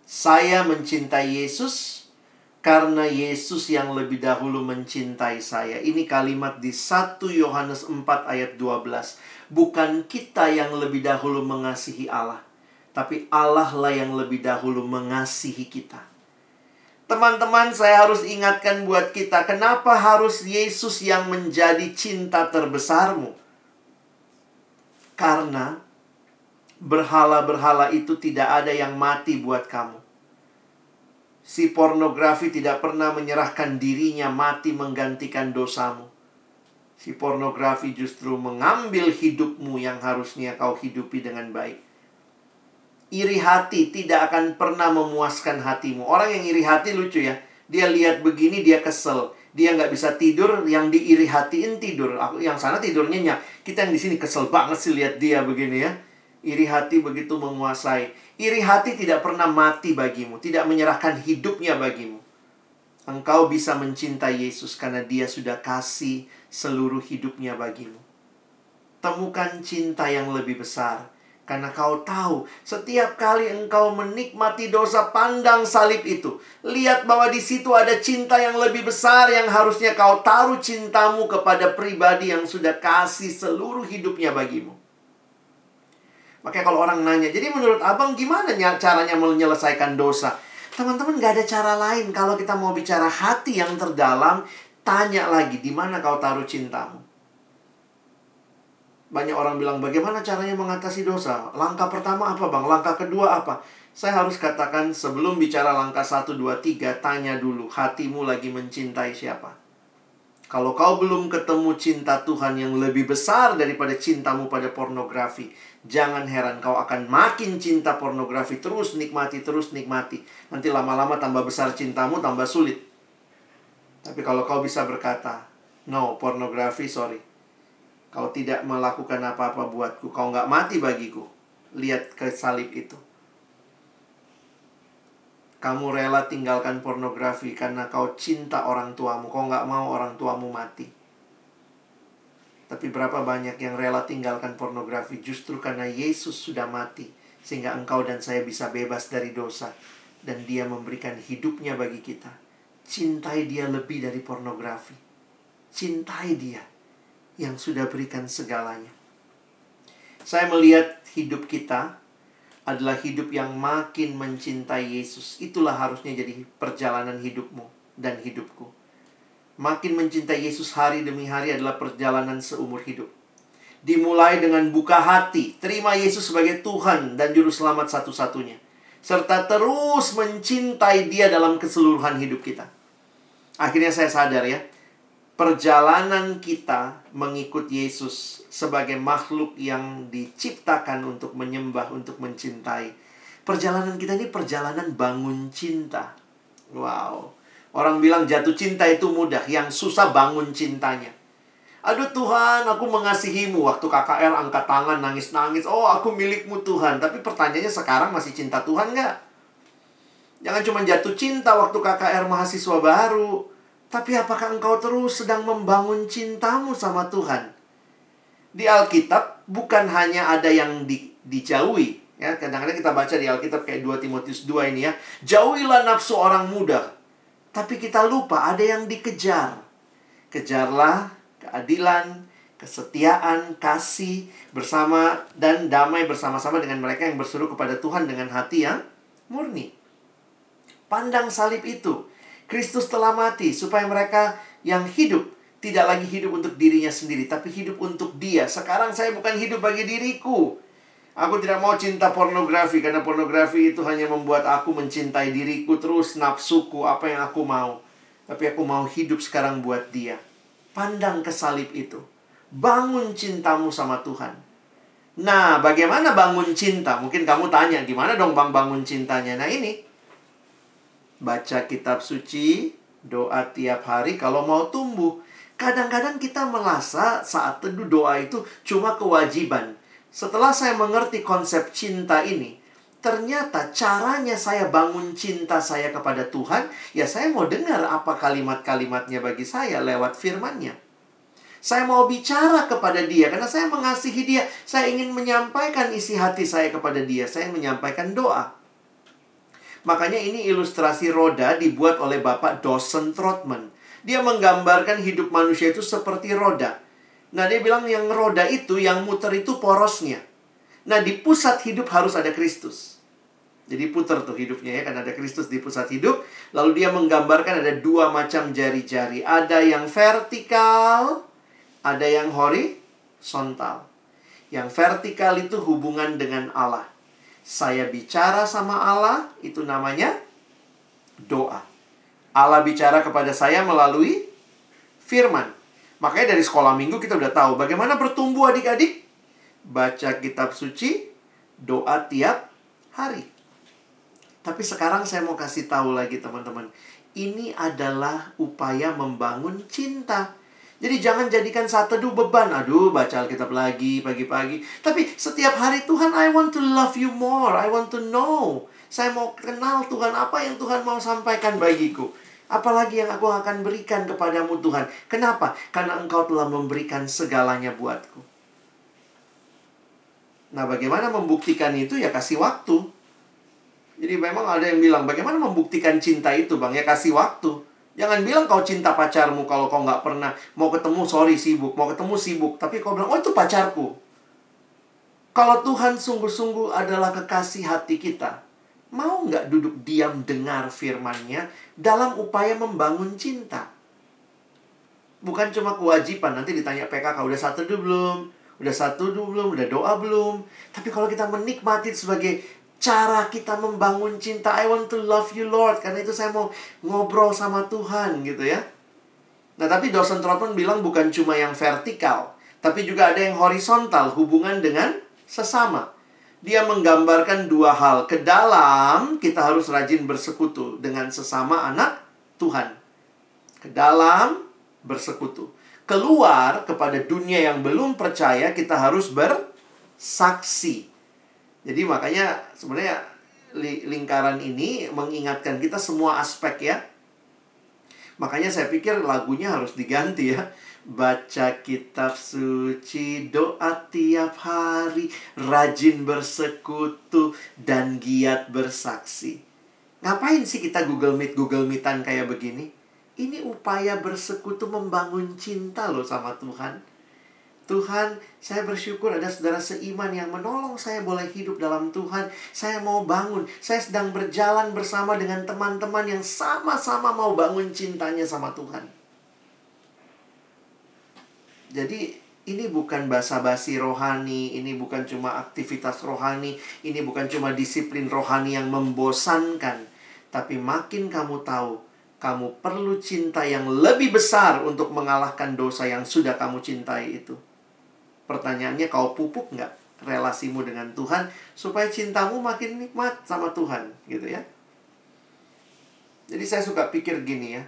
Saya mencintai Yesus karena Yesus yang lebih dahulu mencintai saya. Ini kalimat di 1 Yohanes 4 ayat 12. Bukan kita yang lebih dahulu mengasihi Allah, tapi Allah lah yang lebih dahulu mengasihi kita. Teman-teman, saya harus ingatkan buat kita, kenapa harus Yesus yang menjadi cinta terbesarmu? Karena berhala-berhala itu tidak ada yang mati buat kamu. Si pornografi tidak pernah menyerahkan dirinya mati menggantikan dosamu. Si pornografi justru mengambil hidupmu yang harusnya kau hidupi dengan baik iri hati tidak akan pernah memuaskan hatimu. Orang yang iri hati lucu ya. Dia lihat begini dia kesel. Dia nggak bisa tidur, yang diiri hatiin tidur. Aku yang sana tidurnya nyak. Kita yang di sini kesel banget sih lihat dia begini ya. Iri hati begitu menguasai. Iri hati tidak pernah mati bagimu, tidak menyerahkan hidupnya bagimu. Engkau bisa mencintai Yesus karena dia sudah kasih seluruh hidupnya bagimu. Temukan cinta yang lebih besar karena kau tahu, setiap kali engkau menikmati dosa pandang salib itu, lihat bahwa di situ ada cinta yang lebih besar yang harusnya kau taruh cintamu kepada pribadi yang sudah kasih seluruh hidupnya bagimu. Makanya kalau orang nanya, jadi menurut abang gimana caranya menyelesaikan dosa? Teman-teman gak ada cara lain kalau kita mau bicara hati yang terdalam, tanya lagi di mana kau taruh cintamu. Banyak orang bilang, bagaimana caranya mengatasi dosa? Langkah pertama apa bang? Langkah kedua apa? Saya harus katakan sebelum bicara langkah 1, 2, 3, tanya dulu, hatimu lagi mencintai siapa? Kalau kau belum ketemu cinta Tuhan yang lebih besar daripada cintamu pada pornografi, jangan heran kau akan makin cinta pornografi terus nikmati terus nikmati. Nanti lama-lama tambah besar cintamu tambah sulit. Tapi kalau kau bisa berkata, no, pornografi, sorry. Kau tidak melakukan apa-apa buatku, kau nggak mati bagiku. Lihat ke salib itu. Kamu rela tinggalkan pornografi karena kau cinta orang tuamu, kau nggak mau orang tuamu mati. Tapi berapa banyak yang rela tinggalkan pornografi justru karena Yesus sudah mati sehingga engkau dan saya bisa bebas dari dosa dan dia memberikan hidupnya bagi kita. Cintai dia lebih dari pornografi. Cintai dia yang sudah berikan segalanya. Saya melihat hidup kita adalah hidup yang makin mencintai Yesus. Itulah harusnya jadi perjalanan hidupmu dan hidupku. Makin mencintai Yesus hari demi hari adalah perjalanan seumur hidup dimulai dengan buka hati, terima Yesus sebagai Tuhan dan Juru Selamat satu-satunya, serta terus mencintai Dia dalam keseluruhan hidup kita. Akhirnya saya sadar ya, perjalanan kita mengikut Yesus sebagai makhluk yang diciptakan untuk menyembah, untuk mencintai. Perjalanan kita ini perjalanan bangun cinta. Wow. Orang bilang jatuh cinta itu mudah, yang susah bangun cintanya. Aduh Tuhan, aku mengasihimu. Waktu KKR angkat tangan, nangis-nangis. Oh, aku milikmu Tuhan. Tapi pertanyaannya sekarang masih cinta Tuhan nggak? Jangan cuma jatuh cinta waktu KKR mahasiswa baru. Tapi apakah engkau terus sedang membangun cintamu sama Tuhan? Di Alkitab bukan hanya ada yang di, dijauhi. Ya, kadang-kadang kita baca di Alkitab kayak 2 Timotius 2 ini ya. Jauhilah nafsu orang muda. Tapi kita lupa ada yang dikejar. Kejarlah keadilan, kesetiaan, kasih bersama dan damai bersama-sama dengan mereka yang berseru kepada Tuhan dengan hati yang murni. Pandang salib itu. Kristus telah mati supaya mereka yang hidup tidak lagi hidup untuk dirinya sendiri, tapi hidup untuk Dia. Sekarang saya bukan hidup bagi diriku. Aku tidak mau cinta pornografi karena pornografi itu hanya membuat aku mencintai diriku terus nafsuku apa yang aku mau. Tapi aku mau hidup sekarang buat Dia. Pandang ke salib itu. Bangun cintamu sama Tuhan. Nah, bagaimana bangun cinta? Mungkin kamu tanya, gimana dong bang bangun cintanya? Nah ini, baca kitab suci, doa tiap hari kalau mau tumbuh. Kadang-kadang kita merasa saat teduh doa itu cuma kewajiban. Setelah saya mengerti konsep cinta ini, ternyata caranya saya bangun cinta saya kepada Tuhan, ya saya mau dengar apa kalimat-kalimatnya bagi saya lewat firmannya. Saya mau bicara kepada dia karena saya mengasihi dia. Saya ingin menyampaikan isi hati saya kepada dia. Saya menyampaikan doa. Makanya ini ilustrasi roda dibuat oleh Bapak Dawson Trotman. Dia menggambarkan hidup manusia itu seperti roda. Nah, dia bilang yang roda itu, yang muter itu porosnya. Nah, di pusat hidup harus ada Kristus. Jadi putar tuh hidupnya ya kan ada Kristus di pusat hidup. Lalu dia menggambarkan ada dua macam jari-jari. Ada yang vertikal, ada yang horizontal. Yang vertikal itu hubungan dengan Allah. Saya bicara sama Allah, itu namanya doa. Allah bicara kepada saya melalui firman. Makanya dari sekolah minggu kita udah tahu bagaimana bertumbuh adik-adik. Baca kitab suci, doa tiap hari. Tapi sekarang saya mau kasih tahu lagi teman-teman. Ini adalah upaya membangun cinta. Jadi jangan jadikan saat teduh beban. Aduh, baca Alkitab lagi pagi-pagi. Tapi setiap hari Tuhan, I want to love you more. I want to know. Saya mau kenal Tuhan apa yang Tuhan mau sampaikan bagiku. Apalagi yang aku akan berikan kepadamu Tuhan. Kenapa? Karena engkau telah memberikan segalanya buatku. Nah, bagaimana membuktikan itu? Ya kasih waktu. Jadi memang ada yang bilang, bagaimana membuktikan cinta itu bang? Ya kasih waktu. Jangan bilang kau cinta pacarmu kalau kau nggak pernah mau ketemu, sorry sibuk, mau ketemu sibuk. Tapi kau bilang, oh itu pacarku. Kalau Tuhan sungguh-sungguh adalah kekasih hati kita, mau nggak duduk diam dengar firmannya dalam upaya membangun cinta? Bukan cuma kewajiban, nanti ditanya PKK, udah satu dulu belum? Udah satu dulu belum? Udah doa belum? Tapi kalau kita menikmati sebagai cara kita membangun cinta. I want to love you Lord. Karena itu saya mau ngobrol sama Tuhan gitu ya. Nah tapi Dawson Trotman bilang bukan cuma yang vertikal. Tapi juga ada yang horizontal. Hubungan dengan sesama. Dia menggambarkan dua hal. Ke dalam kita harus rajin bersekutu dengan sesama anak Tuhan. Ke dalam bersekutu. Keluar kepada dunia yang belum percaya kita harus bersaksi. Jadi makanya sebenarnya lingkaran ini mengingatkan kita semua aspek ya. Makanya saya pikir lagunya harus diganti ya. Baca kitab suci, doa tiap hari, rajin bersekutu, dan giat bersaksi. Ngapain sih kita Google Meet, Google Meetan kayak begini? Ini upaya bersekutu membangun cinta loh sama Tuhan. Tuhan, saya bersyukur ada saudara seiman yang menolong saya boleh hidup dalam Tuhan. Saya mau bangun. Saya sedang berjalan bersama dengan teman-teman yang sama-sama mau bangun cintanya sama Tuhan. Jadi ini bukan basa-basi rohani, ini bukan cuma aktivitas rohani, ini bukan cuma disiplin rohani yang membosankan. Tapi makin kamu tahu, kamu perlu cinta yang lebih besar untuk mengalahkan dosa yang sudah kamu cintai itu. Pertanyaannya kau pupuk nggak relasimu dengan Tuhan supaya cintamu makin nikmat sama Tuhan gitu ya. Jadi saya suka pikir gini ya.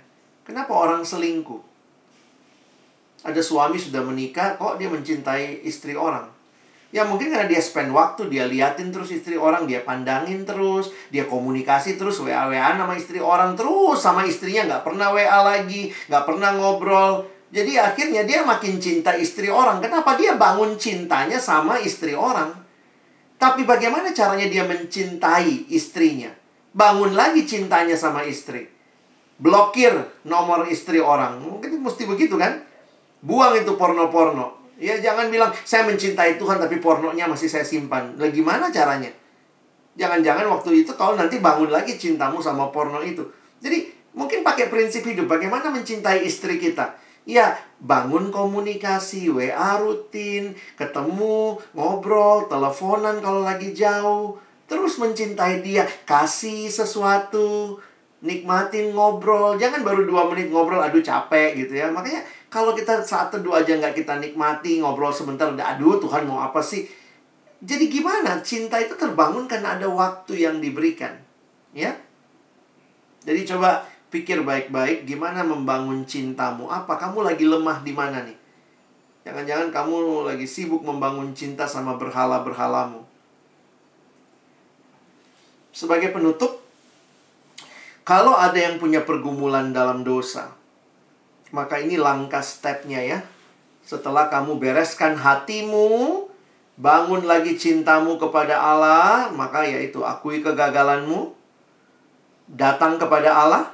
Kenapa orang selingkuh? Ada suami sudah menikah kok dia mencintai istri orang? Ya mungkin karena dia spend waktu dia liatin terus istri orang dia pandangin terus dia komunikasi terus wa wa sama istri orang terus sama istrinya nggak pernah wa lagi nggak pernah ngobrol. Jadi akhirnya dia makin cinta istri orang. Kenapa dia bangun cintanya sama istri orang? Tapi bagaimana caranya dia mencintai istrinya? Bangun lagi cintanya sama istri. Blokir nomor istri orang. Mungkin mesti begitu kan Buang itu porno-porno. Ya jangan bilang saya mencintai Tuhan tapi pornonya masih saya simpan. Lah gimana caranya? Jangan-jangan waktu itu kau nanti bangun lagi cintamu sama porno itu. Jadi mungkin pakai prinsip hidup bagaimana mencintai istri kita. Ya, bangun komunikasi, WA rutin, ketemu, ngobrol, teleponan kalau lagi jauh. Terus mencintai dia, kasih sesuatu, nikmatin ngobrol. Jangan baru dua menit ngobrol, aduh capek gitu ya. Makanya kalau kita saat teduh aja nggak kita nikmati, ngobrol sebentar, udah aduh Tuhan mau apa sih? Jadi gimana? Cinta itu terbangun karena ada waktu yang diberikan. Ya? Jadi coba pikir baik-baik gimana membangun cintamu. Apa? Kamu lagi lemah di mana nih? Jangan-jangan kamu lagi sibuk membangun cinta sama berhala-berhalamu. Sebagai penutup, kalau ada yang punya pergumulan dalam dosa, maka ini langkah stepnya ya. Setelah kamu bereskan hatimu, bangun lagi cintamu kepada Allah, maka yaitu akui kegagalanmu, datang kepada Allah,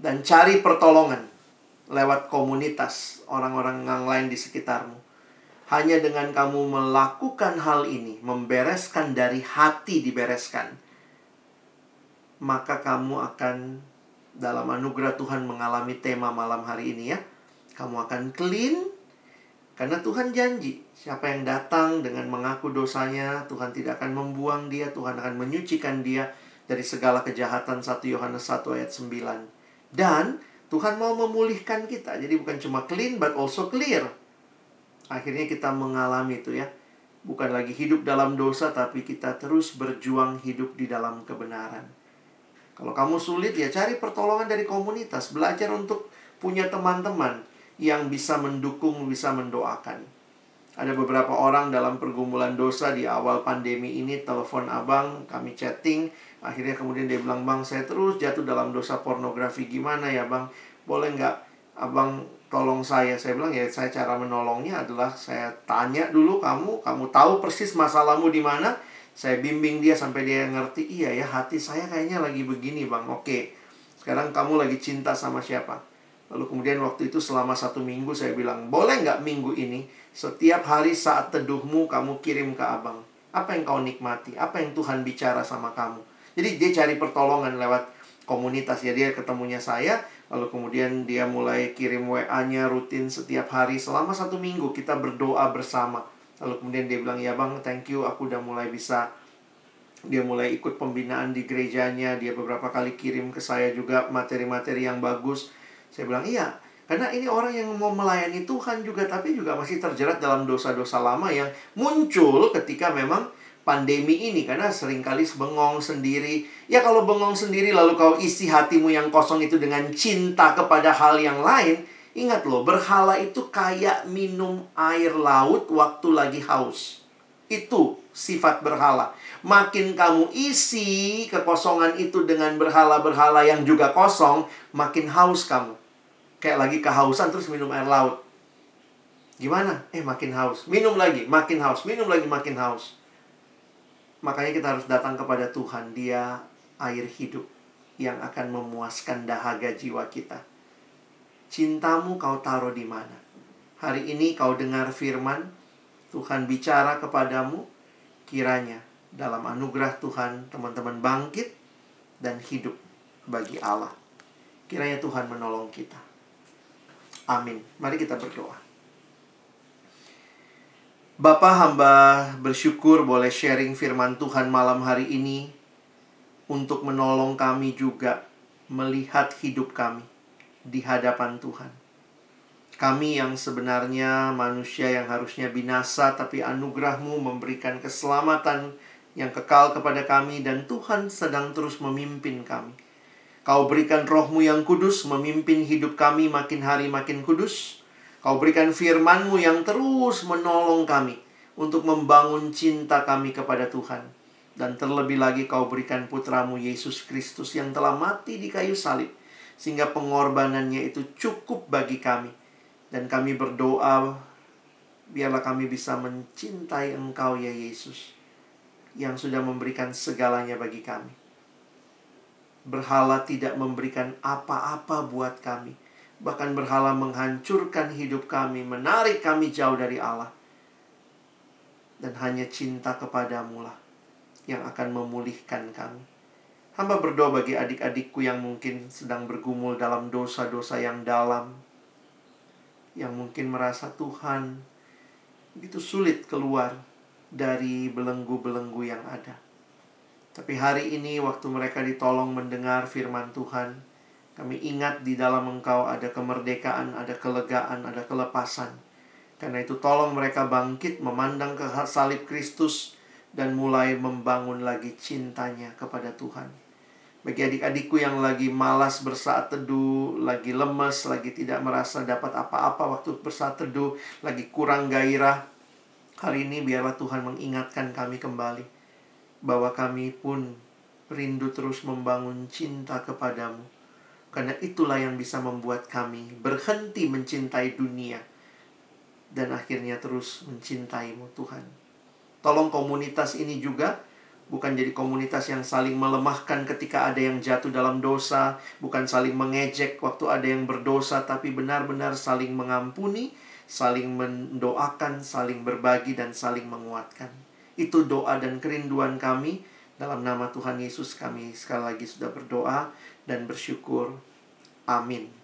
dan cari pertolongan lewat komunitas orang-orang yang lain di sekitarmu. Hanya dengan kamu melakukan hal ini, membereskan dari hati dibereskan, maka kamu akan dalam anugerah Tuhan mengalami tema malam hari ini ya. Kamu akan clean karena Tuhan janji, siapa yang datang dengan mengaku dosanya, Tuhan tidak akan membuang dia, Tuhan akan menyucikan dia dari segala kejahatan 1 Yohanes 1 ayat 9. Dan Tuhan mau memulihkan kita. Jadi bukan cuma clean but also clear. Akhirnya kita mengalami itu ya. Bukan lagi hidup dalam dosa tapi kita terus berjuang hidup di dalam kebenaran. Kalau kamu sulit ya cari pertolongan dari komunitas, belajar untuk punya teman-teman yang bisa mendukung, bisa mendoakan. Ada beberapa orang dalam pergumulan dosa di awal pandemi ini telepon abang, kami chatting, akhirnya kemudian dia bilang bang saya terus jatuh dalam dosa pornografi. Gimana ya bang, boleh nggak abang tolong saya? Saya bilang ya saya cara menolongnya adalah saya tanya dulu kamu, kamu tahu persis masalahmu di mana, saya bimbing dia sampai dia ngerti, iya ya hati saya kayaknya lagi begini bang, oke. Sekarang kamu lagi cinta sama siapa? Lalu kemudian waktu itu selama satu minggu saya bilang, boleh nggak minggu ini setiap hari saat teduhmu kamu kirim ke abang. Apa yang kau nikmati? Apa yang Tuhan bicara sama kamu? Jadi dia cari pertolongan lewat komunitas ya dia ketemunya saya lalu kemudian dia mulai kirim WA-nya rutin setiap hari selama satu minggu kita berdoa bersama Lalu kemudian dia bilang, ya bang, thank you, aku udah mulai bisa. Dia mulai ikut pembinaan di gerejanya. Dia beberapa kali kirim ke saya juga materi-materi yang bagus. Saya bilang iya karena ini orang yang mau melayani Tuhan juga tapi juga masih terjerat dalam dosa-dosa lama yang muncul ketika memang pandemi ini. Karena sering kali bengong sendiri. Ya kalau bengong sendiri lalu kau isi hatimu yang kosong itu dengan cinta kepada hal yang lain, ingat loh, berhala itu kayak minum air laut waktu lagi haus. Itu sifat berhala. Makin kamu isi kekosongan itu dengan berhala-berhala yang juga kosong, makin haus kamu. Kayak lagi kehausan terus minum air laut. Gimana? Eh makin haus. Minum lagi, makin haus. Minum lagi, makin haus Makanya kita harus datang kepada Tuhan. Dia air hidup yang akan memuaskan dahaga jiwa kita. Cintamu kau taruh di mana? Hari ini kau dengar firman, Tuhan bicara kepadamu, kiranya dalam anugerah Tuhan teman-teman bangkit dan hidup bagi Allah. Kiranya Tuhan menolong kita. Amin. Mari kita berdoa. Bapak hamba bersyukur boleh sharing firman Tuhan malam hari ini untuk menolong kami juga melihat hidup kami di hadapan Tuhan. Kami yang sebenarnya manusia yang harusnya binasa tapi anugerahmu memberikan keselamatan yang kekal kepada kami dan Tuhan sedang terus memimpin kami. Kau berikan rohmu yang kudus memimpin hidup kami makin hari makin kudus Kau berikan firman-Mu yang terus menolong kami untuk membangun cinta kami kepada Tuhan. Dan terlebih lagi kau berikan putramu Yesus Kristus yang telah mati di kayu salib. Sehingga pengorbanannya itu cukup bagi kami. Dan kami berdoa, biarlah kami bisa mencintai Engkau ya Yesus. Yang sudah memberikan segalanya bagi kami. Berhala tidak memberikan apa-apa buat kami bahkan berhala menghancurkan hidup kami, menarik kami jauh dari Allah. Dan hanya cinta kepadamu lah yang akan memulihkan kami. Hamba berdoa bagi adik-adikku yang mungkin sedang bergumul dalam dosa-dosa yang dalam. Yang mungkin merasa Tuhan begitu sulit keluar dari belenggu-belenggu yang ada. Tapi hari ini waktu mereka ditolong mendengar firman Tuhan, kami ingat di dalam Engkau ada kemerdekaan, ada kelegaan, ada kelepasan. Karena itu tolong mereka bangkit memandang ke salib Kristus dan mulai membangun lagi cintanya kepada Tuhan. Bagi adik-adikku yang lagi malas bersaat teduh, lagi lemes, lagi tidak merasa dapat apa-apa waktu bersaat teduh, lagi kurang gairah, hari ini biarlah Tuhan mengingatkan kami kembali bahwa kami pun rindu terus membangun cinta kepadamu karena itulah yang bisa membuat kami berhenti mencintai dunia dan akhirnya terus mencintaimu Tuhan. Tolong komunitas ini juga bukan jadi komunitas yang saling melemahkan ketika ada yang jatuh dalam dosa, bukan saling mengejek waktu ada yang berdosa, tapi benar-benar saling mengampuni, saling mendoakan, saling berbagi dan saling menguatkan. Itu doa dan kerinduan kami. Dalam nama Tuhan Yesus kami sekali lagi sudah berdoa dan bersyukur. Amin.